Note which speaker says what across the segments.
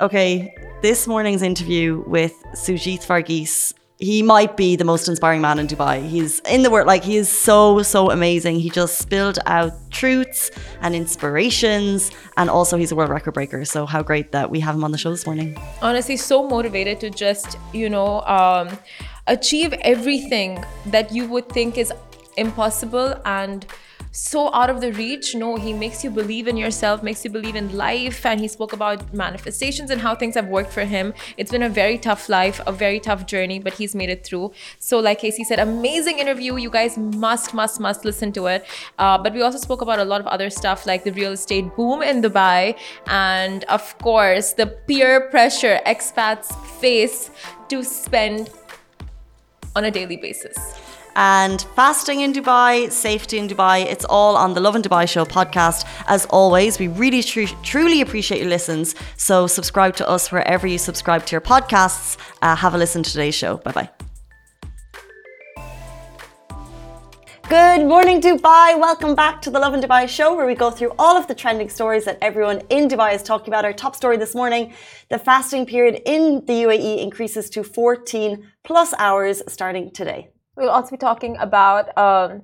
Speaker 1: Okay, this morning's interview with Sujith Varghese, he might be the most inspiring man in Dubai. He's in the world, like, he is so, so amazing. He just spilled out truths and inspirations, and also he's a world record breaker. So, how great that we have him on the show this morning.
Speaker 2: Honestly, so motivated to just, you know, um, achieve everything that you would think is impossible and so out of the reach. No, he makes you believe in yourself, makes you believe in life. And he spoke about manifestations and how things have worked for him. It's been a very tough life, a very tough journey, but he's made it through. So, like Casey said, amazing interview. You guys must, must, must listen to it. Uh, but we also spoke about a lot of other stuff like the real estate boom in Dubai. And of course, the peer pressure expats face to spend on a daily basis
Speaker 1: and fasting in Dubai, safety in Dubai. It's all on the Lovin Dubai Show podcast. As always, we really tr- truly appreciate your listens. So subscribe to us wherever you subscribe to your podcasts. Uh, have a listen to today's show. Bye bye. Good morning, Dubai. Welcome back to the Lovin Dubai show, where we go through all of the trending stories that everyone in Dubai is talking about. Our top story this morning the fasting period in the UAE increases to 14 plus hours starting today.
Speaker 2: We'll also be talking about um,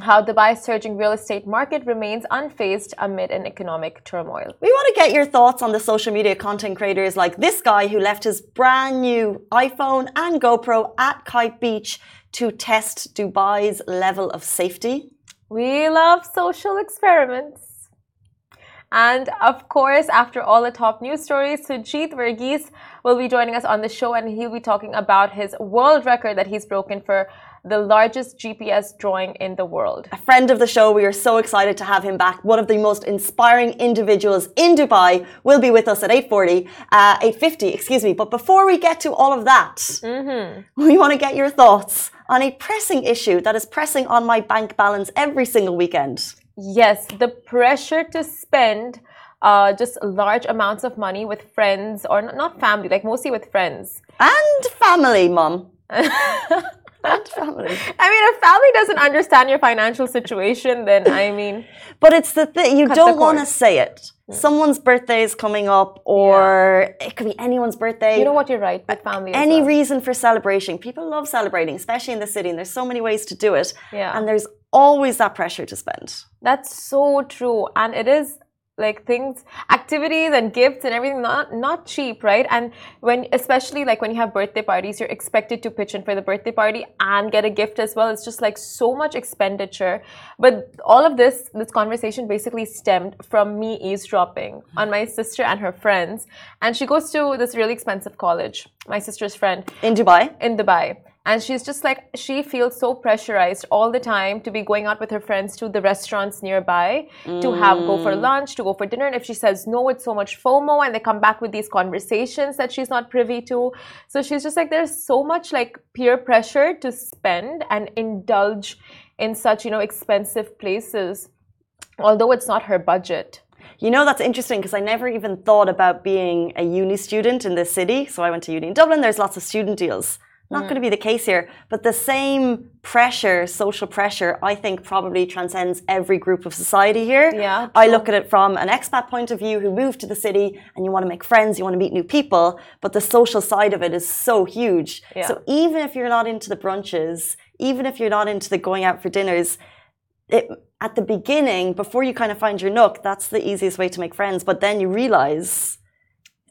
Speaker 2: how Dubai's surging real estate market remains unfazed amid an economic turmoil.
Speaker 1: We want to get your thoughts on the social media content creators like this guy who left his brand new iPhone and GoPro at Kite Beach to test Dubai's level of safety.
Speaker 2: We love social experiments. And of course, after all the top news stories, Sujith Varghese will be joining us on the show and he'll be talking about his world record that he's broken for the largest GPS drawing in the world.
Speaker 1: A friend of the show, we are so excited to have him back. One of the most inspiring individuals in Dubai will be with us at 8.40, uh, 8.50, excuse me. But before we get to all of that, mm-hmm. we want to get your thoughts on a pressing issue that is pressing on my bank balance every single weekend.
Speaker 2: Yes, the pressure to spend uh, just large amounts of money with friends or not family, like mostly with friends.
Speaker 1: And family, mom. and family.
Speaker 2: I mean, if family doesn't understand your financial situation, then I mean.
Speaker 1: But it's the thing, you don't want to say it. Mm. Someone's birthday is coming up, or yeah. it could be anyone's birthday.
Speaker 2: You know what? You're right. With family.
Speaker 1: Any
Speaker 2: well.
Speaker 1: reason for celebration. People love celebrating, especially in the city, and there's so many ways to do it.
Speaker 2: Yeah.
Speaker 1: And there's always that pressure to spend.
Speaker 2: That's so true. And it is like things activities and gifts and everything not not cheap right? And when especially like when you have birthday parties you're expected to pitch in for the birthday party and get a gift as well. It's just like so much expenditure. But all of this this conversation basically stemmed from me eavesdropping on my sister and her friends. And she goes to this really expensive college my sister's friend
Speaker 1: in dubai?
Speaker 2: in dubai and she's just like she feels so pressurized all the time to be going out with her friends to the restaurants nearby mm. to have go for mm. lunch to go for dinner and if she says no it's so much fomo and they come back with these conversations that she's not privy to so she's just like there's so much like peer pressure to spend and indulge in such you know expensive places although it's not her budget
Speaker 1: you know, that's interesting because I never even thought about being a uni student in this city. So I went to uni in Dublin. There's lots of student deals. Not mm. going to be the case here, but the same pressure, social pressure, I think probably transcends every group of society here.
Speaker 2: Yeah.
Speaker 1: I look at it from an expat point of view who moved to the city and you want to make friends, you want to meet new people, but the social side of it is so huge. Yeah. So even if you're not into the brunches, even if you're not into the going out for dinners, it, at the beginning, before you kind of find your nook, that's the easiest way to make friends. But then you realize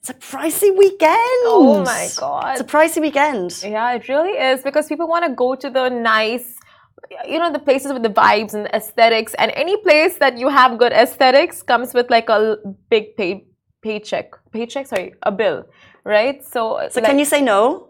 Speaker 1: it's a pricey weekend.
Speaker 2: Oh my god.
Speaker 1: It's a pricey weekend.
Speaker 2: Yeah, it really is because people want to go to the nice you know the places with the vibes and the aesthetics and any place that you have good aesthetics comes with like a big pay paycheck paycheck sorry a bill right so
Speaker 1: so like, can you say no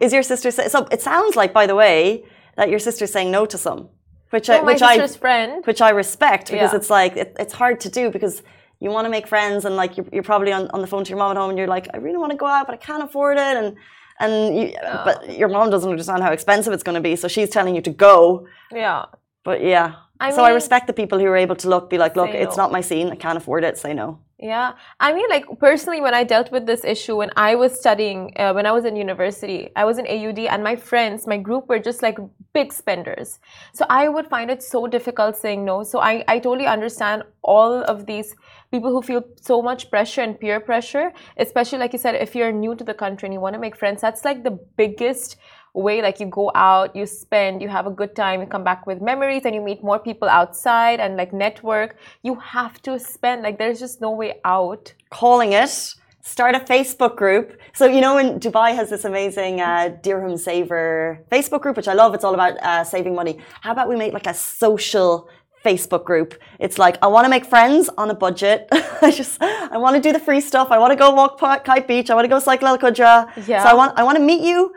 Speaker 1: is your sister say, so it sounds like by the way that your sister's saying no to some which
Speaker 2: no,
Speaker 1: I which
Speaker 2: I
Speaker 1: friend. which I respect because yeah. it's like it, it's hard to do because you want to make friends and like you're, you're probably on, on the phone to your mom at home and you're like, I really want to go out, but I can't afford it. And, and you, but your mom doesn't understand how expensive it's going to be. So she's telling you to go.
Speaker 2: Yeah.
Speaker 1: But yeah, I so mean, I respect the people who are able to look, be like, look, it's no. not my scene. I can't afford it. Say no.
Speaker 2: Yeah, I mean, like personally, when I dealt with this issue when I was studying, uh, when I was in university, I was in AUD, and my friends, my group were just like big spenders. So I would find it so difficult saying no. So I, I totally understand all of these people who feel so much pressure and peer pressure, especially like you said, if you're new to the country and you want to make friends, that's like the biggest way like you go out you spend you have a good time you come back with memories and you meet more people outside and like network. You have to spend like there's just no way out.
Speaker 1: Calling it start a facebook group. So you know in dubai has this amazing uh, dirham saver facebook group which i love it's all about uh, saving money. How about we make like a social Facebook group. It's like I want to make friends on a budget. I just I want to do the free stuff. I want to go walk park, Kite Beach. I want to go cycle Al Qudra. Yeah. So I want I want to meet you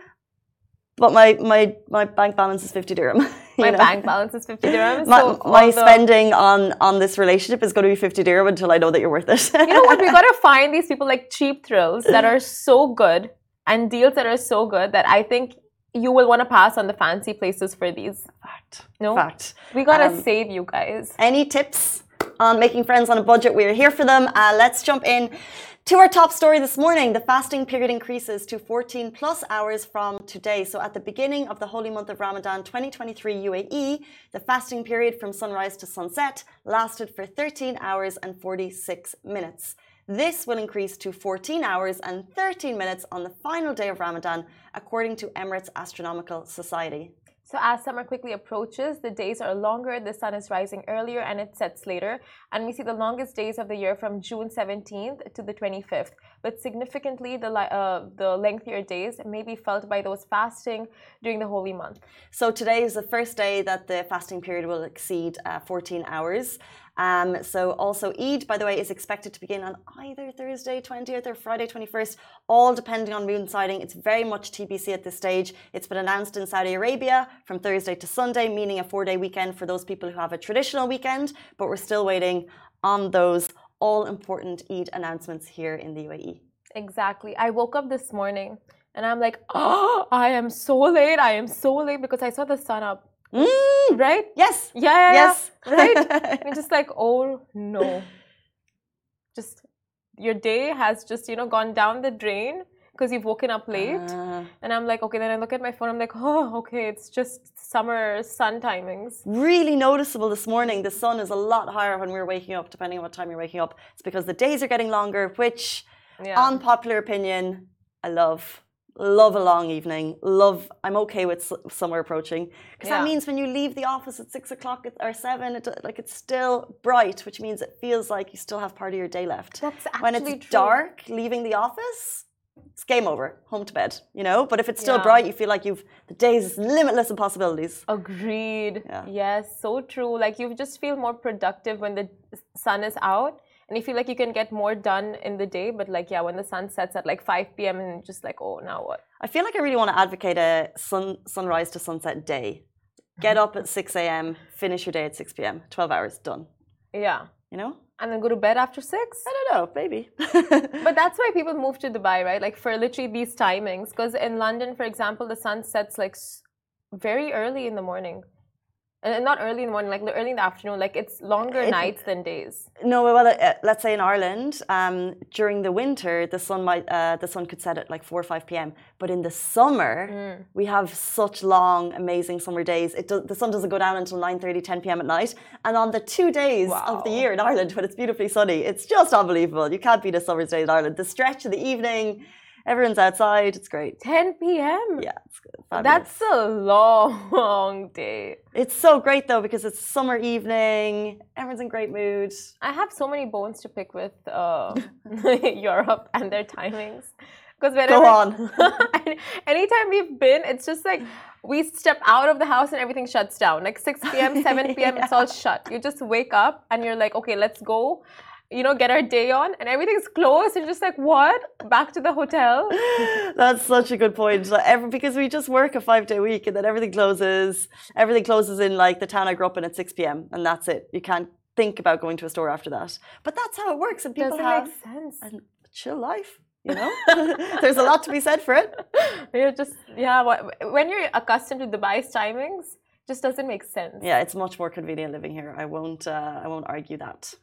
Speaker 1: but my my my bank balance is 50 dirham
Speaker 2: my know? bank balance is 50 dirham
Speaker 1: my, so my spending on on this relationship is going to be 50 dirham until i know that you're worth it
Speaker 2: you know what we got to find these people like cheap thrills that are so good and deals that are so good that i think you will want to pass on the fancy places for these.
Speaker 1: Fact. No? Fact.
Speaker 2: We got to um, save you guys.
Speaker 1: any tips on making friends on a budget? We're here for them. Uh, let's jump in to our top story this morning, the fasting period increases to 14 plus hours from today. So at the beginning of the holy month of Ramadan 2023 UAE, the fasting period from sunrise to sunset lasted for 13 hours and 46 minutes. This will increase to 14 hours and 13 minutes on the final day of Ramadan, according to Emirates Astronomical Society.
Speaker 2: So as summer quickly approaches, the days are longer, the sun is rising earlier and it sets later. And we see the longest days of the year from June 17th to the 25th. But significantly, the, uh, the lengthier days may be felt by those fasting during the holy month.
Speaker 1: So today is the first day that the fasting period will exceed uh, 14 hours. Um, so also Eid, by the way, is expected to begin on either Thursday 20th or Friday 21st, all depending on moon sighting. It's very much TBC at this stage. It's been announced in Saudi Arabia from Thursday to Sunday, meaning a four-day weekend for those people who have a traditional weekend, but we're still waiting on those all important Eid announcements here in the UAE.
Speaker 2: Exactly. I woke up this morning and I'm like, oh, I am so late. I am so late because I saw the sun up
Speaker 1: Mm,
Speaker 2: right?
Speaker 1: Yes.
Speaker 2: Yeah. yeah yes. Yeah, right. and just like, oh no. Just your day has just you know gone down the drain because you've woken up late. Uh, and I'm like, okay. Then I look at my phone. I'm like, oh, okay. It's just summer sun timings.
Speaker 1: Really noticeable this morning. The sun is a lot higher when we're waking up, depending on what time you're waking up. It's because the days are getting longer, which, yeah. unpopular opinion, I love love a long evening. Love i'm okay with summer approaching. Because yeah. that means when you leave the office at six o'clock or seven it, like it's still bright which means it feels like you still have part of your day left.
Speaker 2: That's actually
Speaker 1: when it's
Speaker 2: true.
Speaker 1: dark leaving the office it's game over. Home to bed you know? But if it's still yeah. bright you feel like you've the day's is limitless in possibilities.
Speaker 2: Agreed. Yeah. yes so true. Like you just feel more productive when the sun is out and you feel like you can get more done in the day but like yeah when the sun sets at like 5 p.m and just like oh now what
Speaker 1: i feel like i really want to advocate a sun sunrise to sunset day get up at 6 a.m finish your day at 6 p.m 12 hours done
Speaker 2: yeah
Speaker 1: you know
Speaker 2: and then go to bed after six?
Speaker 1: I don't know, maybe.
Speaker 2: but that's why people move to Dubai, right? Like for literally these timings. Because in London, for example, the sun sets like very early in the morning and not early in the morning, like early in the afternoon. Like it's longer it, nights than days.
Speaker 1: No, well, uh, let's say in Ireland, um, during the winter, the sun might uh, the sun could set at like four or five p.m. But in the summer, mm. we have such long, amazing summer days. It the sun doesn't go down until 9, 30, 10 p.m. at night. And on the two days wow. of the year in Ireland, when it's beautifully sunny, it's just unbelievable. You can't beat a summer's day in Ireland. The stretch of the evening Everyone's outside. It's great.
Speaker 2: 10 p.m.
Speaker 1: Yeah,
Speaker 2: That's a long day.
Speaker 1: It's so great though because it's summer evening. Everyone's in great mood.
Speaker 2: I have so many bones to pick with uh, Europe and their timings. Because whenever,
Speaker 1: Go on.
Speaker 2: anytime we've been, it's just like we step out of the house and everything shuts down. Like 6 p.m., 7 p.m., yeah. it's all shut. You just wake up and you're like, okay, let's go you know, get our day on and everything's closed. And just like, what? Back to the hotel?
Speaker 1: That's such a good point. Like every, because we just work a five day week and then everything closes. Everything closes in like the town I grew up in at 6 p.m. and that's it. You can't think about going to a store after that. But that's how it works. And people
Speaker 2: Doesn't
Speaker 1: have
Speaker 2: make sense.
Speaker 1: a chill life. You know, there's a lot to be said for it.
Speaker 2: You're just yeah. When you're accustomed to Dubai's timings, just doesn't make sense.
Speaker 1: Yeah, it's much more convenient living here. I won't. Uh, I won't argue that.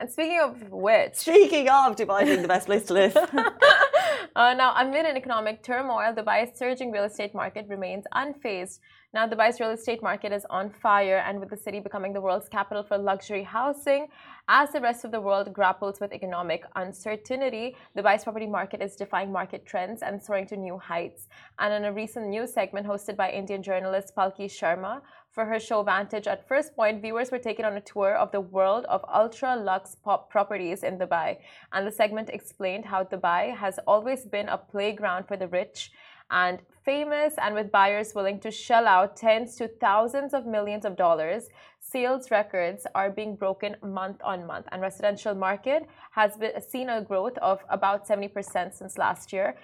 Speaker 2: And speaking of which,
Speaker 1: speaking of Dubai being the best place to live.
Speaker 2: uh, now, amid an economic turmoil, Dubai's surging real estate market remains unfazed. Now, Dubai's real estate market is on fire, and with the city becoming the world's capital for luxury housing, as the rest of the world grapples with economic uncertainty, Dubai's property market is defying market trends and soaring to new heights. And in a recent news segment hosted by Indian journalist Palki Sharma, for her show Vantage at Firstpost, viewers were taken on a tour of the world of ultra lux pop properties in Dubai. And the segment explained how Dubai has always been a playground for the rich and famous, and with buyers willing to shell out tens to thousands of millions of dollars. Sales records are being broken month on month, and residential market has been, seen a growth of about 70% since last year,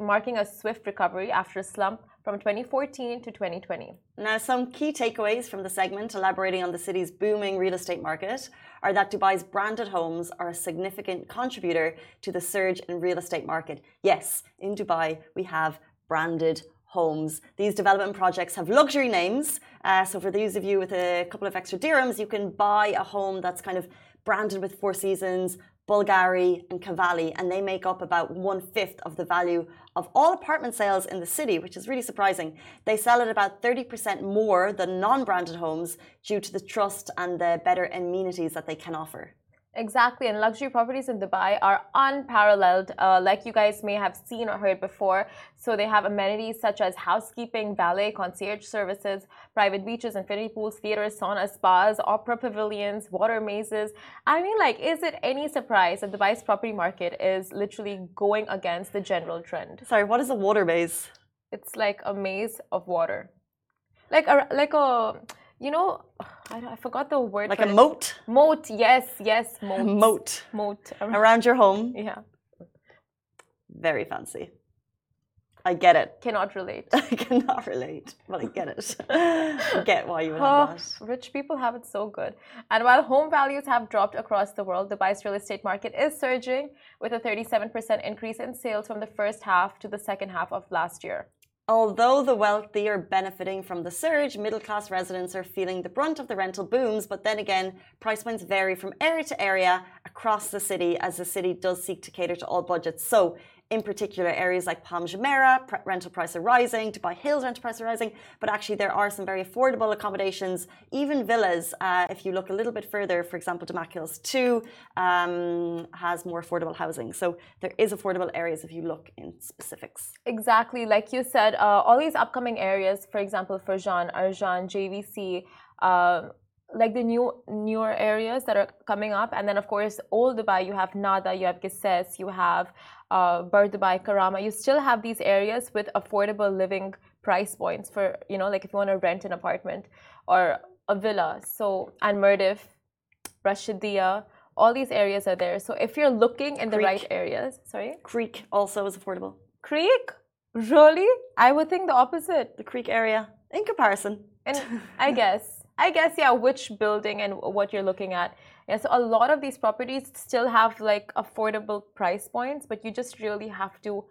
Speaker 2: marking a swift recovery after a slump from 2014 to 2020.
Speaker 1: Now, some key takeaways from the segment elaborating on the city's booming real estate market are that Dubai's branded homes are a significant contributor to the surge in real estate market. Yes, in Dubai, we have branded homes. These development projects have luxury names. Uh, so, for those of you with a couple of extra dirhams, you can buy a home that's kind of branded with Four Seasons, Bulgari, and Cavalli, and they make up about one fifth of the value of all apartment sales in the city, which is really surprising. They sell at about 30% more than non branded homes due to the trust and the better amenities that they can offer.
Speaker 2: Exactly, and luxury properties in Dubai are unparalleled, uh, like you guys may have seen or heard before. So they have amenities such as housekeeping, valet, concierge services, private beaches, infinity pools, theaters, saunas, spas, opera pavilions, water mazes. I mean, like, is it any surprise that Dubai's property market is literally going against the general trend?
Speaker 1: Sorry, what is a water maze?
Speaker 2: It's like a maze of water, like a like a you know, I, I forgot the word.
Speaker 1: Like a moat?
Speaker 2: Moat, yes, yes, moat.
Speaker 1: moat.
Speaker 2: Moat.
Speaker 1: Around your home?
Speaker 2: Yeah.
Speaker 1: Very fancy. I get it.
Speaker 2: Cannot relate.
Speaker 1: I cannot relate, but I get it. I get why you would have oh, that.
Speaker 2: Rich people have it so good. And while home values have dropped across the world, Dubai's real estate market is surging with a 37% increase in sales from the first half to the second half of last year.
Speaker 1: Although the wealthy are benefiting from the surge, middle class residents are feeling the brunt of the rental booms. But then again, price points vary from area to area across the city as the city does seek to cater to all budgets. So in particular areas like Palm Jumeirah, rental prices are rising, Dubai Hills rental prices are rising, but actually there are some very affordable accommodations, even villas. Uh, if you look a little bit further, for example, Damac Hills 2 um, has more affordable housing. So there is affordable areas if you look in specifics.
Speaker 2: Exactly. Like you said, uh, all these upcoming areas, for example, Furjan, Arjan, JVC, uh, like the new newer areas that are coming up and then of course old dubai you have nada you have Qusais, you have uh, Bur Dubai, Karama, you still have these areas with affordable living price points for, you know, like if you want to rent an apartment or a villa. So, and Mirdif, Rashidia, all these areas are there. So if you're looking in Creek. the right areas, sorry?
Speaker 1: Creek also is affordable.
Speaker 2: Creek? Really? I would think the opposite.
Speaker 1: The Creek area, in comparison.
Speaker 2: And I guess. I guess, yeah, which building and what you're looking at. Yeah, so a lot of these properties still have like affordable price points, but you just really have to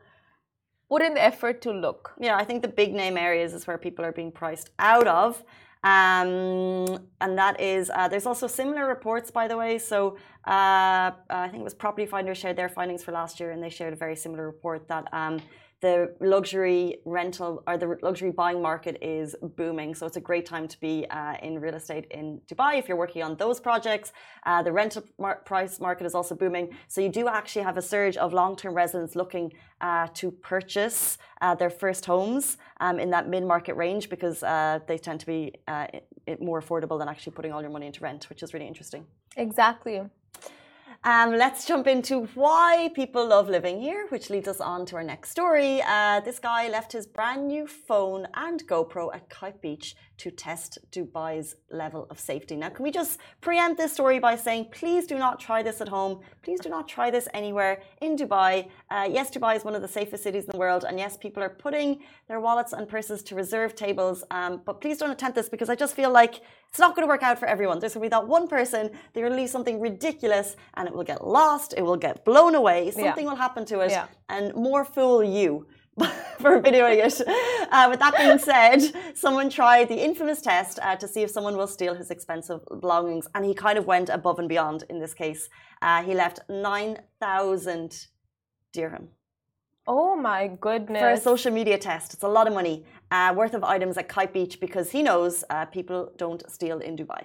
Speaker 2: put in the effort to look.
Speaker 1: Yeah, I think the big name areas is where people are being priced out of. Um, and that is, uh, there's also similar reports, by the way. So uh, I think it was Property Finder shared their findings for last year, and they shared a very similar report that um, the luxury rental or the luxury buying market is booming. So it's a great time to be uh, in real estate in Dubai if you're working on those projects. Uh, the rental mar price market is also booming. So you do actually have a surge of long term residents looking uh, to purchase uh, their first homes um, in that mid market range because uh, they tend to be uh, more affordable than actually putting all your money into rent, which is really interesting.
Speaker 2: Exactly.
Speaker 1: Um, let's jump into why people love living here, which leads us on to our next story. Uh, this guy left his brand new phone and GoPro at Kite Beach to test Dubai's level of safety. Now, can we just preempt this story by saying, please do not try this at home. Please do not try this anywhere in Dubai. Uh, yes, Dubai is one of the safest cities in the world, and yes, people are putting their wallets and purses to reserve tables. Um, but please don't attempt this because I just feel like it's not going to work out for everyone. There's going to be that one person, they release something ridiculous, and it will get lost, it will get blown away, something yeah. will happen to it, yeah. and more fool you. for videoing it. Uh, with that being said, someone tried the infamous test uh, to see if someone will steal his expensive belongings, and he kind of went above and beyond in this case. Uh, he left 9,000 dirham.
Speaker 2: Oh my goodness.
Speaker 1: For a social media test. It's a lot of money uh, worth of items at Kite Beach because he knows uh, people don't steal in Dubai.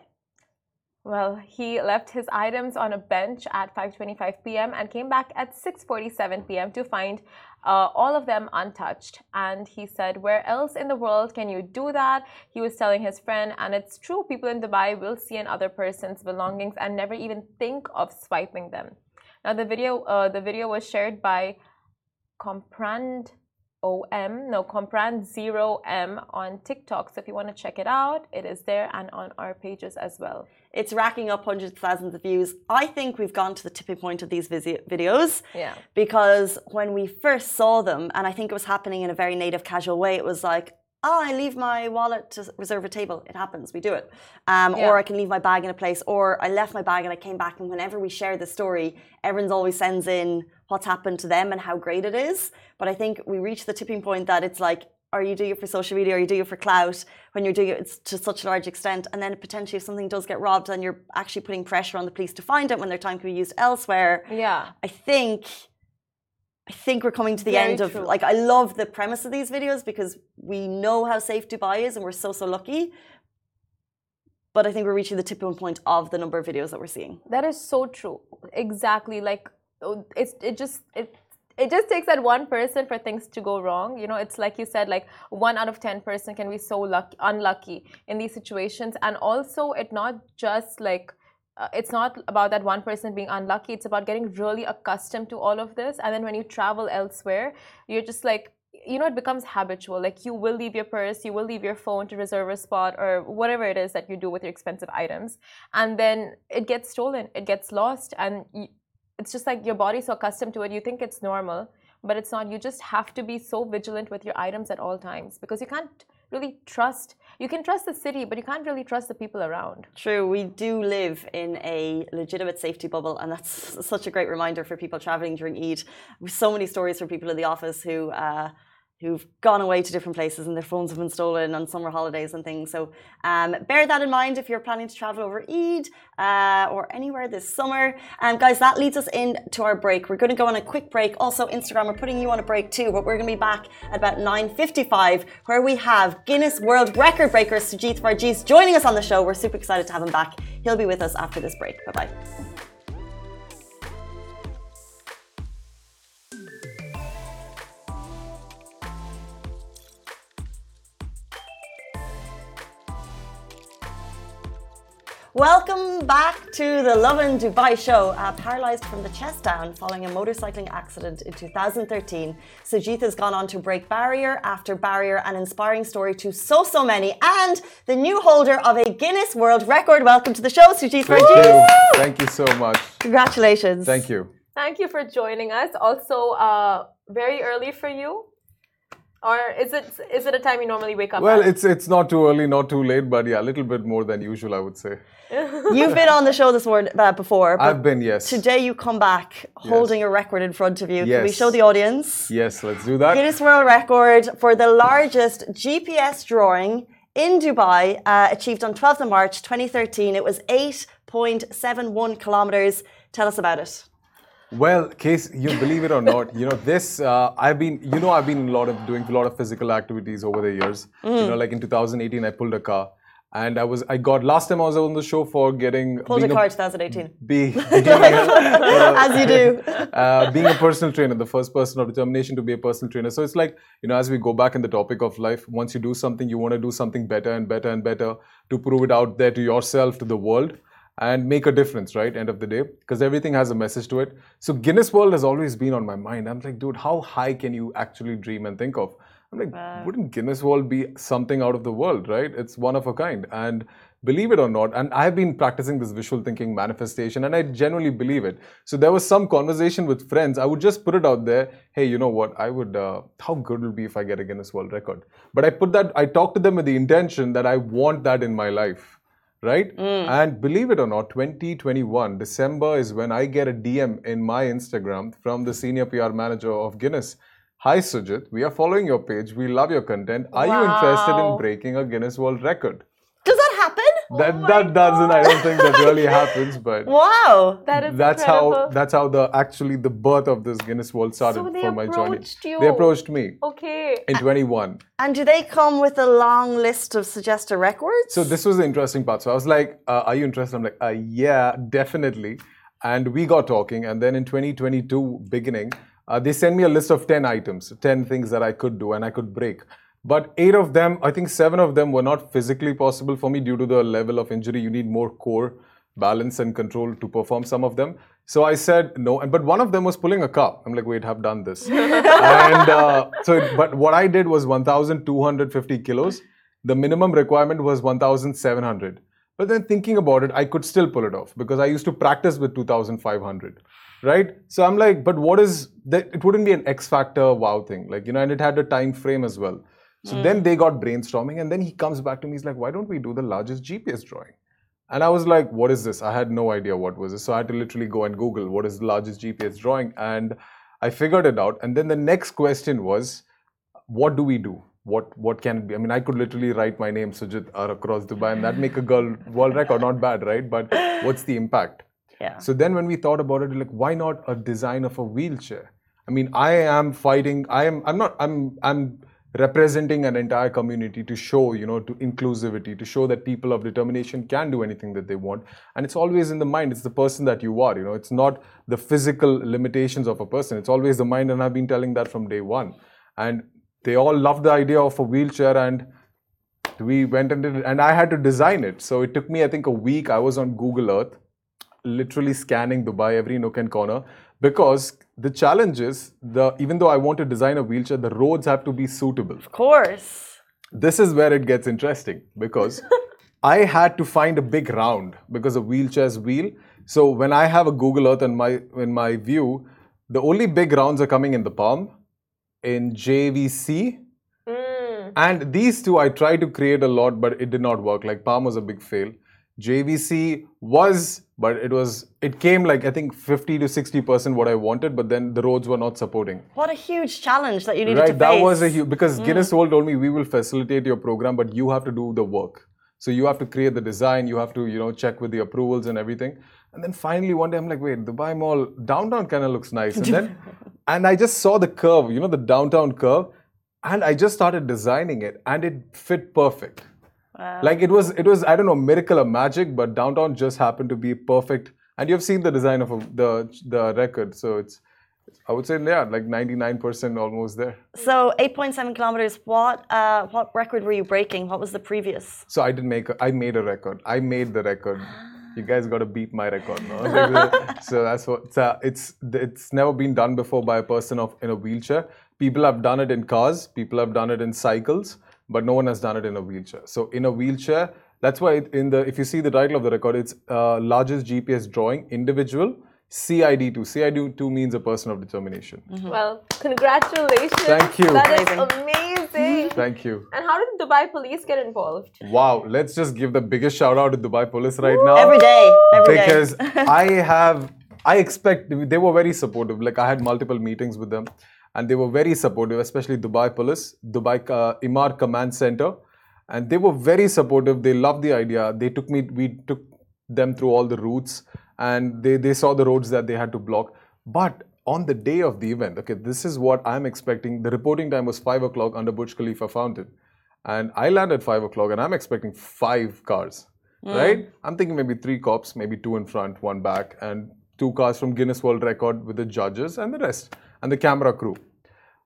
Speaker 2: Well, he left his items on a bench at 5:25 p.m. and came back at 6:47 p.m. to find uh, all of them untouched. And he said, "Where else in the world can you do that?" He was telling his friend, and it's true. People in Dubai will see another person's belongings and never even think of swiping them. Now, the video, uh, the video was shared by Comprand OM, no, Comprand Zero M on TikTok. So if you want to check it out, it is there and on our pages as well.
Speaker 1: It's racking up hundreds of thousands of views. I think we've gone to the tipping point of these videos.
Speaker 2: Yeah.
Speaker 1: Because when we first saw them, and I think it was happening in a very native, casual way, it was like, oh, I leave my wallet to reserve a table. It happens. We do it. Um, yeah. Or I can leave my bag in a place. Or I left my bag and I came back. And whenever we share the story, everyone's always sends in what's happened to them and how great it is. But I think we reach the tipping point that it's like, are you doing it for social media? Are you doing it for clout when you're doing it to such a large extent? And then potentially if something does get robbed then you're actually putting pressure on the police to find it when their time can be used elsewhere
Speaker 2: yeah.
Speaker 1: I think i think we're coming to the
Speaker 2: Very
Speaker 1: end of
Speaker 2: true.
Speaker 1: like i love the premise of these videos because we know how safe dubai is and we're so so lucky. But i think we're reaching the tipping point of the number of videos that we're seeing.
Speaker 2: That is so true. Exactly like it's it just it it just takes that one person for things to go wrong. You know it's like you said like one out of ten person can be so lucky unlucky in these situations. And also it not just like uh, it's not about that one person being unlucky. It's about getting really accustomed to all of this. And then when you travel elsewhere you're just like you know it becomes habitual. Like you will leave your purse you will leave your phone to reserve a spot or whatever it is that you do with your expensive items. And then it gets stolen it gets lost and it's just like your body's so accustomed to it you think it's normal but it's not. You just have to be so vigilant with your items at all times because you can't really trust you can trust the city but you can't really trust the people around.
Speaker 1: True we do live in a legitimate safety bubble and that's such a great reminder for people traveling during eid. So many stories from people in the office who uh, who've gone away to different places and their phones have been stolen on summer holidays and things. So um, bear that in mind if you're planning to travel over Eid uh, or anywhere this summer. And um, guys, that leads us into our break. We're going to go on a quick break. Also, Instagram, we're putting you on a break too, but we're going to be back at about 9.55 where we have Guinness World Record breaker Sujith Varghese joining us on the show. We're super excited to have him back. He'll be with us after this break. Bye-bye. Welcome back to the Lovin Dubai show. Uh, paralyzed from the chest down following a motorcycling accident in 2013, Sujith has gone on to break barrier after barrier, an inspiring story to so, so many, and the new holder of a Guinness World Record. Welcome to the show, Sujith
Speaker 3: Thank you. Thank you so much.
Speaker 1: Congratulations.
Speaker 3: Thank you.
Speaker 2: Thank you for joining us. Also, uh, very early for you. Or is it is it a time you normally wake up?
Speaker 3: Well,
Speaker 2: at?
Speaker 3: it's it's not too early, not too late, but yeah, a little bit more than usual, I would say.
Speaker 1: You've been on the show this morning uh, before.
Speaker 3: I've been, yes.
Speaker 1: Today you come back holding
Speaker 3: yes.
Speaker 1: a record in front of you.
Speaker 3: Yes.
Speaker 1: Can we show the audience?
Speaker 3: Yes, let's do that.
Speaker 1: Guinness World Record for the largest GPS drawing in Dubai, uh, achieved on 12th of March 2013. It was 8.71 kilometers. Tell us about it.
Speaker 3: Well, case you believe it or not, you know this. Uh, I've been, you know, I've been a lot of doing a lot of physical activities over the years. Mm. You know, like in 2018, I pulled a car, and I was, I got last time I was on the show for getting
Speaker 1: pulled a car. A, 2018.
Speaker 3: Be, uh,
Speaker 1: as you do.
Speaker 3: Uh, being a personal trainer, the first person of determination to be a personal trainer. So it's like you know, as we go back in the topic of life, once you do something, you want to do something better and better and better to prove it out there to yourself, to the world and make a difference, right? End of the day, because everything has a message to it. So Guinness World has always been on my mind. I'm like, dude, how high can you actually dream and think of? I'm like, wow. wouldn't Guinness World be something out of the world, right? It's one of a kind. And believe it or not, and I've been practicing this visual thinking manifestation, and I genuinely believe it. So there was some conversation with friends. I would just put it out there. Hey, you know what? I would. Uh, how good will be if I get a Guinness World Record? But I put that. I talked to them with the intention that I want that in my life right? Mm. And believe it or not, 2021, December is when I get a DM in my Instagram from the senior PR manager of Guinness Hi Sujith, we are following your page. We love your content. Are you interested in breaking a Guinness World Record?
Speaker 1: Does that happen?
Speaker 3: That
Speaker 2: Oh
Speaker 3: that doesn't. I don't think that really happens, but
Speaker 1: Wow.
Speaker 2: That is
Speaker 3: that's
Speaker 2: incredible.
Speaker 3: how that's how the actually the birth of this Guinness World started
Speaker 2: So
Speaker 3: for my journey.
Speaker 2: approached you.
Speaker 3: They approached me
Speaker 2: Okay.
Speaker 3: in 21.
Speaker 1: And do they come with a long list of suggested records?
Speaker 3: So this was the interesting part. So I was like, uh, "Are you interested?" I'm like, uh, "Yeah, definitely." And we got talking, and then in 2022 beginning, uh, they sent me a list of 10 items, 10 things that I could do and I could break. But eight of them, I think seven of them were not physically possible for me due to the level of injury. You need more core balance and control to perform some of them. So I said no. And but one of them was pulling a car. I'm like, wait, I've done this. and uh, so, but what I did was 1,250 kilos. The minimum requirement was 1,700. But then thinking about it, I could still pull it off because I used to practice with 2,500, right? So I'm like, but what is that? It wouldn't be an X factor wow thing, like you know, and it had a time frame as well. So then hmm. they got brainstorming, and then he comes back to me. He's like, why don't we do the largest GPS drawing? And I was like, what is this? I had no idea what was this. So I had to literally go and Google what is the largest GPS drawing. And I figured it out. And then the next question was, what do we do? What what can it be? I mean, I could literally write my name Sujith R across Dubai and that make a girl world record, not bad, right? But what's the impact?
Speaker 1: Yeah.
Speaker 3: So then when we thought about it, like why not a design of a wheelchair? I mean, I am fighting, I am I'm not I'm I'm representing an entire community to show, you know, to inclusivity, to show that people of determination can do anything that they want. And it's always in the mind, it's the person that you are, you know, it's not the physical limitations of a person. It's always the mind, and I've been telling that from day one. And they all love the idea of a wheelchair and we went and did it and i had to design it so it took me i think a week i was on google earth literally scanning dubai every nook and corner because the challenge is the even though i want to design a wheelchair the roads have to be suitable
Speaker 1: Of course.
Speaker 3: this is where it gets interesting because I had to find a big round because a wheelchair's wheel. So when I have a Google Earth in my in my view, the only big rounds are coming in the palm, in JVC,
Speaker 2: Mm.
Speaker 3: and these two I tried to create a lot, but it did not work. Like palm was a big fail. JVC was, but it was it came like I think 50 to 60 percent what I wanted, but then the roads were not supporting.
Speaker 1: What a huge challenge that you needed
Speaker 3: Right,
Speaker 1: to face.
Speaker 3: Right, that was a huge because mm. Guinness World told me we will facilitate your program, but you have to do the work. So you have to create the design, you have to you know check with the approvals and everything. And then finally one day I'm like, wait, Dubai Mall downtown kind of looks nice, and then and I just saw the curve, you know, the downtown curve, and I just started designing it, and it fit perfect. Like it was, it was I don't know, miracle or magic, but downtown just happened to be perfect. And you've seen the design of a, the the record, so it's. I would say, yeah, like 99% almost there.
Speaker 1: So 8.7 kilometers. What uh, what record were you breaking? What was the previous?
Speaker 3: So I didn't make. A, I made a record. I made the record. You guys got to beat my record, no? so that's what. It's, uh, it's it's never been done before by a person of in a wheelchair. People have done it in cars. People have done it in cycles, but no one has done it in a wheelchair. So in a wheelchair, that's why it- in the if you see the title of the record, it's uh, largest GPS drawing individual CID2. CID2 means a person of determination.
Speaker 2: Well, congratulations.
Speaker 3: Thank you.
Speaker 2: That is
Speaker 1: Amazing.
Speaker 2: amazing.
Speaker 3: Thank you.
Speaker 2: And how did the Dubai police get involved?
Speaker 3: Wow, let's just give the biggest shout out to Dubai police right now.
Speaker 1: Every day. Every day.
Speaker 3: because I have, I expect they were very supportive. Like I had multiple meetings with them, and they were very supportive, especially Dubai Police, Dubai uh, Emaar Command Center, and they were very supportive. They loved the idea. They took me, we took them through all the routes, and they they saw the roads that they had to block. But on the day of the event, okay, this is what I'm expecting. The reporting time was five o'clock under Burj Khalifa fountain, and I land at five o'clock, and I'm expecting five cars right? I'm thinking maybe three cops, maybe two in front, one back, and two cars from Guinness World Record with the judges and the rest, and the camera crew.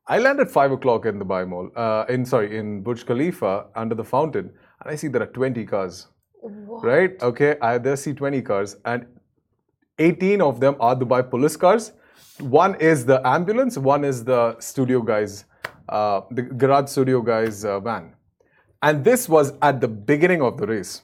Speaker 3: I land at five o'clock in the Dubai Mall, uh, in sorry, in Burj Khalifa under the fountain, and I see there are 20 cars. Right? Okay, I there see 20 cars, and 18 of them are Dubai police cars. One is the ambulance, one is the studio guys, uh, the garage studio guys uh, van. And this was at the beginning of the race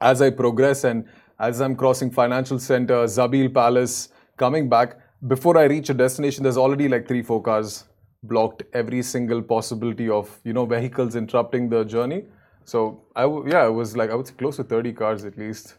Speaker 3: as I progress and as I'm crossing Financial Center, Zabeel Palace, coming back, before I reach a destination, there's already like three, four cars blocked every single possibility of you know vehicles interrupting the journey. So I w- yeah, it was like I would say close to 30 cars at least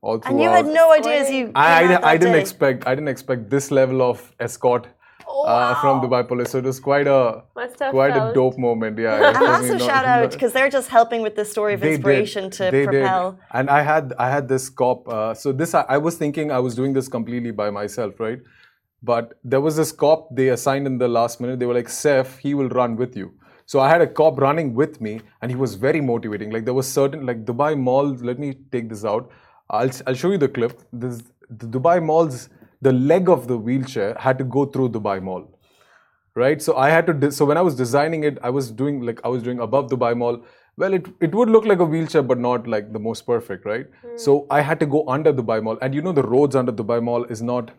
Speaker 3: all throughout.
Speaker 1: and you had no idea as you.
Speaker 3: I,
Speaker 1: came
Speaker 3: I, I didn't
Speaker 1: day.
Speaker 3: expect I didn't expect this level of escort
Speaker 2: Oh,
Speaker 3: uh, from. Dubai Police. So it was quite a
Speaker 2: Must have
Speaker 3: quite a dope moment. Yeah.
Speaker 1: And
Speaker 3: for me,
Speaker 1: also
Speaker 3: not-
Speaker 1: shout out because they're just helping with this story of
Speaker 3: they
Speaker 1: inspiration
Speaker 3: did.
Speaker 1: to
Speaker 3: They
Speaker 1: propel.
Speaker 3: Did. And I had I had this cop. Uh, so this I, I was thinking I was doing this completely by myself, right? But there was this cop they assigned in the last minute. They were like, "Seth, he will run with you." So I had a cop running with me, and he was very motivating. Like there was certain like Dubai Mall. Let me take this out. I'll I'll show you the clip. This the Dubai Mall's the leg of the wheelchair had to go through Dubai Mall right so i had to so when i was designing it i was doing like i was doing above dubai mall well it, it would look like a wheelchair but not like the most perfect right hmm. so i had to go under dubai mall and you know the roads under dubai mall is not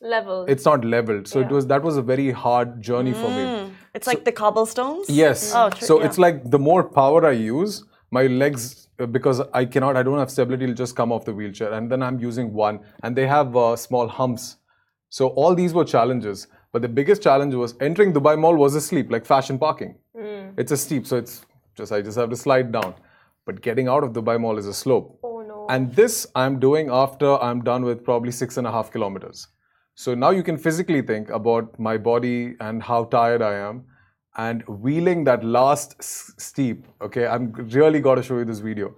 Speaker 2: level.
Speaker 3: it's not leveled. So it was that was a very hard journey for me.
Speaker 1: It's like the cobblestones.
Speaker 3: yes.
Speaker 1: Oh, true,
Speaker 3: so
Speaker 1: yeah.
Speaker 3: it's like the more power i use my legs uh, because i cannot i don't have stability it'll just come off the wheelchair. And then i'm using one. And they have uh, small humps. So all these were challenges. But the biggest challenge was entering dubai mall was a steep like fashion parking. It's a steep so it's just i just have to slide down. But getting out of dubai mall is a slope.
Speaker 2: Oh no.
Speaker 3: and this I'm doing after I'm done with probably six and a half kilometers. So now you can physically think about my body and how tired I am and wheeling that last s- steep. Okay, I'm really got to show you this video.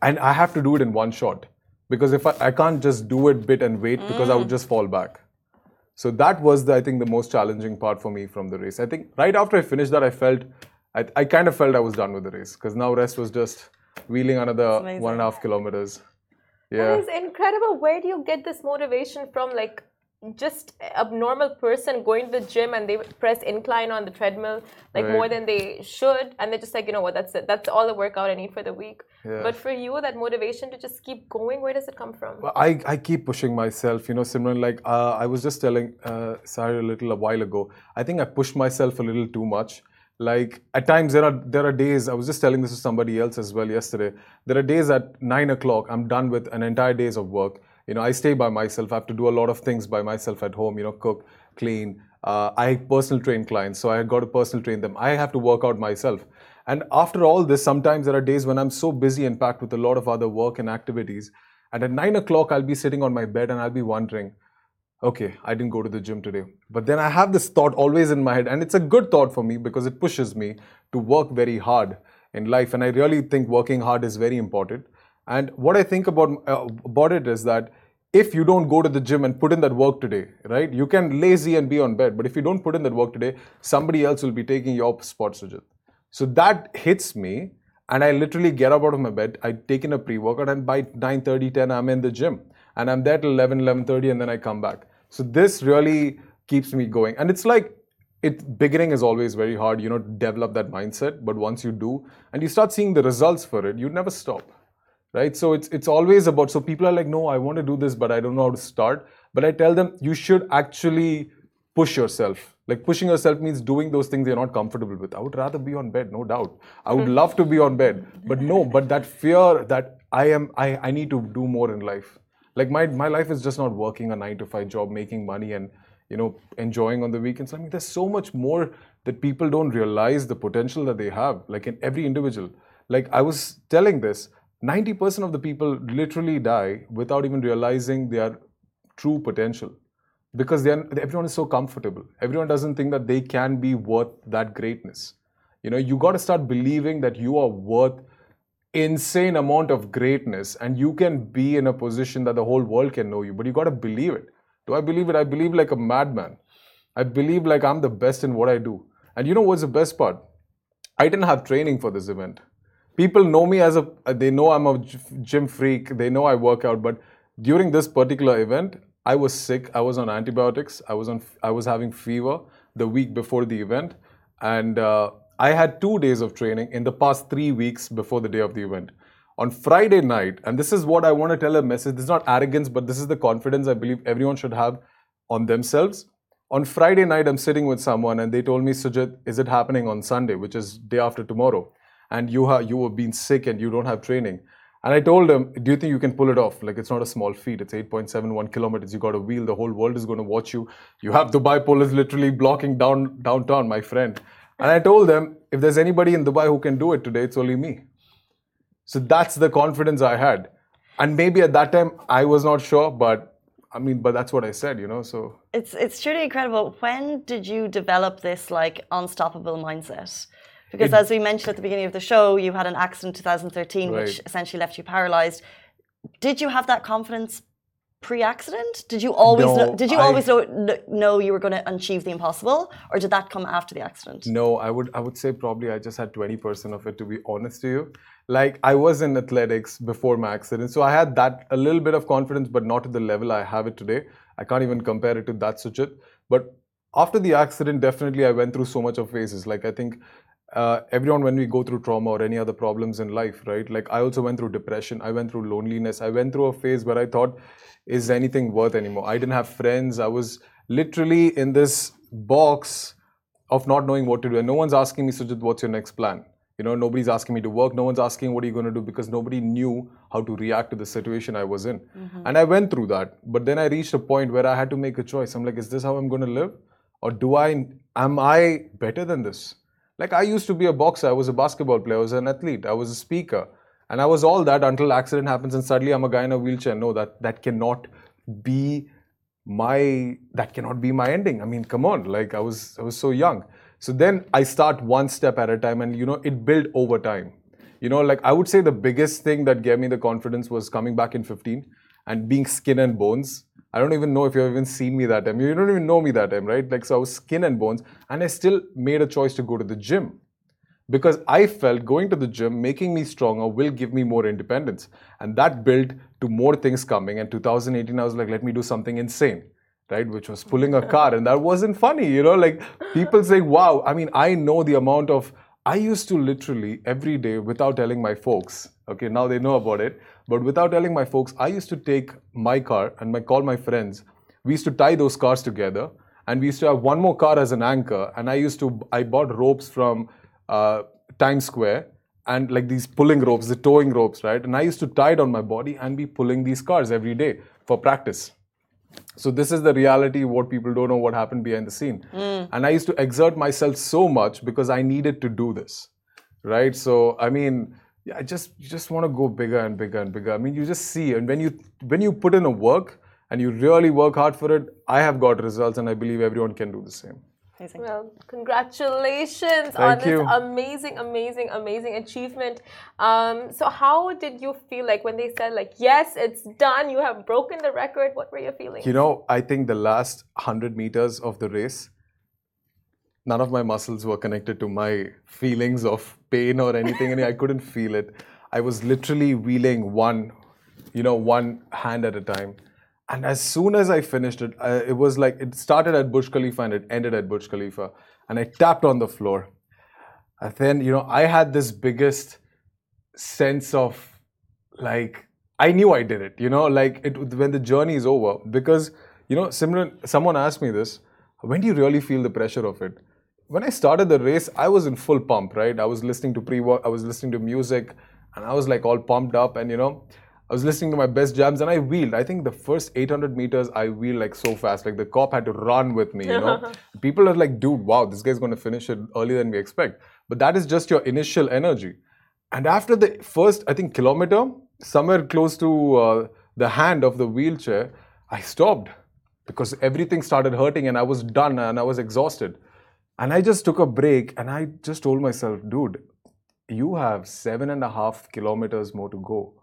Speaker 3: And I have to do it in one shot because if I, I can't just do it bit and wait because I would mm. just fall back. So that was, the, I think, the most challenging part for me from the race. I think right after I finished that, I felt, I, I kind of felt I was done with the race because now rest was just wheeling another one and a half kilometers. Yeah.
Speaker 2: That is incredible. Where do you get this motivation from? Like, just a normal person going to the gym and they press incline on the treadmill like
Speaker 3: Right.
Speaker 2: more than they should, and they're just like, you know what, that's it. That's all the workout I need for the week.
Speaker 3: Yeah.
Speaker 2: But for you, that motivation to just keep going, where does it come from?
Speaker 3: Well, I, I keep pushing myself, you know, Simran. Like uh, I was just telling uh, a little a while ago. I think I pushed myself a little too much. Like at times there are there are days. I was just telling this to somebody else as well yesterday. There are days at nine o'clock I'm done with an entire days of work. You know, I stay by myself. I have to do a lot of things by myself at home. You know, cook, clean. Uh, I personal train clients, so I got to personal train them. I have to work out myself. And after all this, sometimes there are days when I'm so busy and packed with a lot of other work and activities. And at nine o'clock, I'll be sitting on my bed and I'll be wondering, okay, I didn't go to the gym today. But then I have this thought always in my head, and it's a good thought for me because it pushes me to work very hard in life. And I really think working hard is very important. And what I think about uh, about it is that if you don't go to the gym and put in that work today, right, you can lazy and be on bed. But if you don't put in that work today, somebody else will be taking your spot, Sujith. So that hits me, and I literally get up out of my bed. I take in a pre-workout, and by 9:30, 10, I'm in the gym, and I'm there till 11, 11:30, and then I come back. So this really keeps me going, and it's like it beginning is always very hard, you know, to develop that mindset. But once you do, and you start seeing the results for it, you never stop right? So it's it's always about so people are like no i want to do this but i don't know how to start. But i tell them you should actually push yourself. Like pushing yourself means doing those things you're not comfortable with. I would rather be on bed no doubt. I would love to be on bed but no but that fear that i am i, I need to do more in life. Like my my life is just not working a 9 to 5 job making money and you know enjoying on the weekends. I mean there's so much more that people don't realize the potential that they have like in every individual. Like i was telling this 90% of the people literally die without even realizing their true potential. Because everyone is so comfortable. Everyone doesn't think that they can be worth that greatness. You know you got to start believing that you are worth insane amount of greatness and you can be in a position that the whole world can know you but you got to believe it. Do i believe it? I believe like a madman. I believe like i'm the best in what i do. And you know what's the best part? I didn't have training for this event people know me as a they know i'm a gym freak they know i work out but during this particular event i was sick i was on antibiotics i was on i was having fever the week before the event and uh, i had two days of training in the past three weeks before the day of the event. On friday night and this is what i want to tell a message this is not arrogance but this is the confidence i believe everyone should have on themselves. On friday night i'm sitting with someone and they told me sujith is it happening on sunday which is day after tomorrow and you have you have been sick and you don't have training. And I told him, do you think you can pull it off? Like it's not a small feat. It's 8.71 kilometers. You got a wheel. The whole world is going to watch you. You have Dubai police literally blocking down downtown, my friend. And I told them, if there's anybody in Dubai who can do it today, it's only me. So that's the confidence I had. And maybe at that time I was not sure, but I mean, but that's what I said, you know. So
Speaker 1: it's it's truly incredible. When did you develop this like unstoppable mindset? Because it, as we mentioned at the beginning of the show, you had an accident in 2013, right. which essentially left you paralyzed. Did you have that confidence pre-accident? Did you always no, know, did you I, always know, know you were going to achieve the impossible, or did that come after the accident?
Speaker 3: No, I would I would say probably I just had twenty percent of it to be honest to you. Like I was in athletics before my accident, so I had that a little bit of confidence, but not to the level I have it today. I can't even compare it to that Sujith. But after the accident, definitely I went through so much of phases. Like I think uh, everyone when we go through trauma or any other problems in life right like i also went through depression i went through loneliness i went through a phase where i thought is anything worth anymore? I didn't have friends. I was literally in this box of not knowing what to do. And no one's asking me sujith what's your next plan? You know nobody's asking me to work. No one's asking what are you going to do? Because nobody knew how to react to the situation i was in. Mm-hmm. and i went through that. But then i reached a point where i had to make a choice. I'm like is this how i'm going to live? Or do i am i better than this like I used to be a boxer, I was a basketball player, I was an athlete, I was a speaker, and I was all that until accident happens and suddenly I'm a guy in a wheelchair. No, that that cannot be my that cannot be my ending. I mean, come on, like I was I was so young. So then I start one step at a time, and you know it built over time. You know, like I would say the biggest thing that gave me the confidence was coming back in 15 and being skin and bones I don't even know if you've even seen me that time. You don't even know me that time, right? Like, so I was skin and bones, and I still made a choice to go to the gym because I felt going to the gym, making me stronger, will give me more independence. And that built to more things coming. And 2018, I was like, let me do something insane, right? Which was pulling a car. And that wasn't funny, you know? Like, people say, wow, I mean, I know the amount of, I used to literally every day without telling my folks, okay, now they know about it, but without telling my folks, I used to take my car and my, call my friends. We used to tie those cars together, and we used to have one more car as an anchor. And I used to I bought ropes from uh, Times Square and like these pulling ropes, the towing ropes, right? And I used to tie it on my body and be pulling these cars every day for practice. So this is the reality. What people don't know what happened behind the scene. Mm. And I used to exert myself so much because I needed to do this, right? So I mean yeah, I just you just want to go bigger and bigger and bigger. I mean, you just see, and when you when you put in a work and you really work hard for it, I have got results, and I believe everyone can do the same.
Speaker 2: Amazing. Well, congratulations Thank on you. this amazing, amazing, amazing achievement. Um, so, how did you feel like when they said, like, yes, it's done, you have broken the record? What were you feeling?
Speaker 3: You know, I think the last 100 meters of the race, none of my muscles were connected to my feelings of pain or anything, and I couldn't feel it. I was literally wheeling one, you know, one hand at a time. And as soon as I finished it, I, it was like it started at Burj Khalifa and it ended at Burj Khalifa. And I tapped on the floor. And then, you know, I had this biggest sense of like, I knew I did it, you know, like it, when the journey is over. Because, you know, similar, someone asked me this when do you really feel the pressure of it? When I started the race, I was in full pump, right? I was listening to pre-work, I was listening to music, and I was like all pumped up, and you know, I was listening to my best jams, and I wheeled. I think the first 800 meters, I wheeled like so fast, like the cop had to run with me. You know, people are like, "Dude, wow, this guy's going to finish it earlier than we expect." But that is just your initial energy, and after the first, I think kilometer, somewhere close to uh, the hand of the wheelchair, I stopped because everything started hurting, and I was done, and I was exhausted. And I just took a break and I just told myself, dude, you have seven and a half kilometers more to go.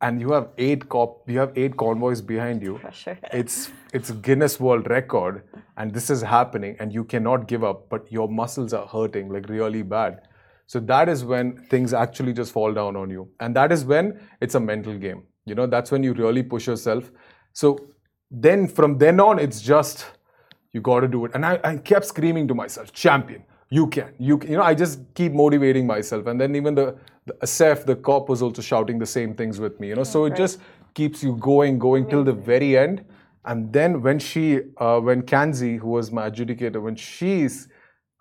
Speaker 3: And you have eight cop you have eight convoys behind you.
Speaker 1: Pressure.
Speaker 3: It's it's Guinness World Record and this is happening and you cannot give up, but your muscles are hurting like really bad. So that is when things actually just fall down on you. And that is when it's a mental game. You know, that's when you really push yourself. So then from then on, it's just you got to do it. And I, I kept screaming to myself, champion, you can, you can. You know, I just keep motivating myself. And then even the, the Asef, the cop, was also shouting the same things with me. You know, so it just keeps you going, going till the very end. And then when she, uh, when Kanzi, who was my adjudicator, when she's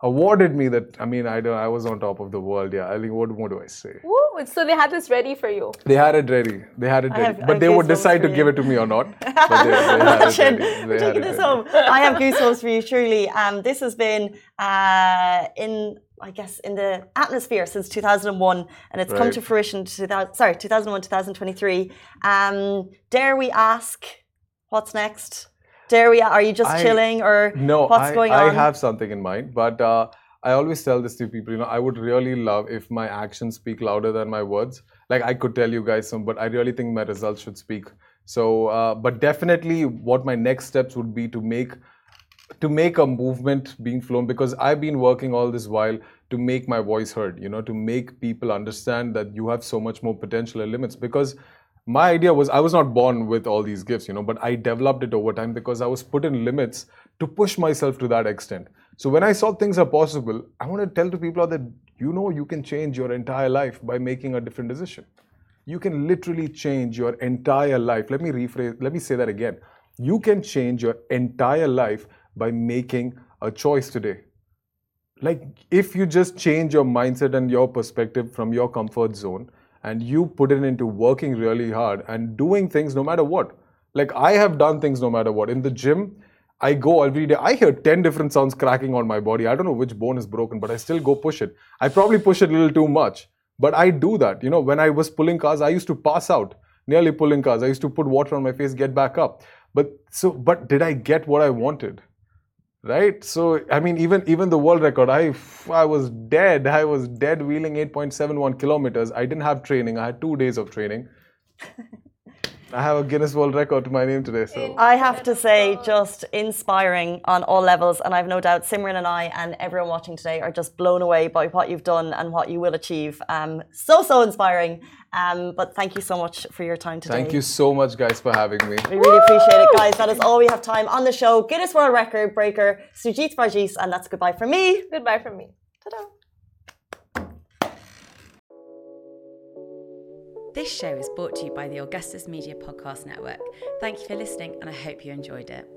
Speaker 3: awarded me that, I mean, I, don't. I was on top of the world. Yeah, I think, what more do I say?
Speaker 2: Woo! So they had this ready for you.
Speaker 3: They had it ready. They had it ready. Have, but they would decide to give it to me or not. But they, they had it ready. They
Speaker 1: taking this home. I have goosebumps for you, truly. Um, this has been uh, in I guess, in the atmosphere since 2001, and it's right. come to fruition. To that, sorry, 2001, 2023. Um, dare we ask What's next? We? Are you just
Speaker 3: I-
Speaker 1: chilling, or
Speaker 3: No,
Speaker 1: what's
Speaker 3: I,
Speaker 1: going on?
Speaker 3: I have something in mind, but uh, I always tell this to people. You know, I would really love if my actions speak louder than my words. Like I could tell you guys some, but I really think my results should speak. So, uh, but definitely, what my next steps would be to make to make a movement being flown because I've been working all this while to make my voice heard, you know, to make people understand that you have so much more potential and limits. Because my idea was I was not born with all these gifts, you know, but I developed it over time because I was put in limits to push myself to that extent. So when I saw things are possible, I want to tell to people that you know you can change your entire life by making a different decision. You can literally change your entire life. Let me rephrase, let me say that again. You can change your entire life by making a choice today. Like, if you just change your mindset and your perspective from your comfort zone and you put it into working really hard and doing things no matter what. Like, I have done things no matter what. In the gym, I go every day. I hear 10 different sounds cracking on my body. I don't know which bone is broken, but I still go push it. I probably push it a little too much, but I do that. You know, when I was pulling cars, I used to pass out nearly pulling cars. I used to put water on my face, get back up. But so, but did I get what I wanted? Right. So, I mean, even even the world record, I I was dead. I was dead wheeling 8.71 kilometers. I didn't have training. I had two days of training. I have a Guinness World Record to my name today. So.
Speaker 1: I have to say, just inspiring on all levels. And I've no doubt Simran and I and everyone watching today are just blown away by what you've done and what you will achieve. Um, so, so inspiring. Um, but thank you so much for your time today.
Speaker 3: Thank you so much, guys, for having me.
Speaker 1: We really appreciate it, guys. That is all we have time on the show. Guinness World Record breaker, Sujith Varghese. And that's goodbye from me.
Speaker 2: Goodbye from me.
Speaker 1: Ta-da.
Speaker 4: This show is brought to you by the Augustus Media Podcast Network. Thank you for listening, and I hope you enjoyed it.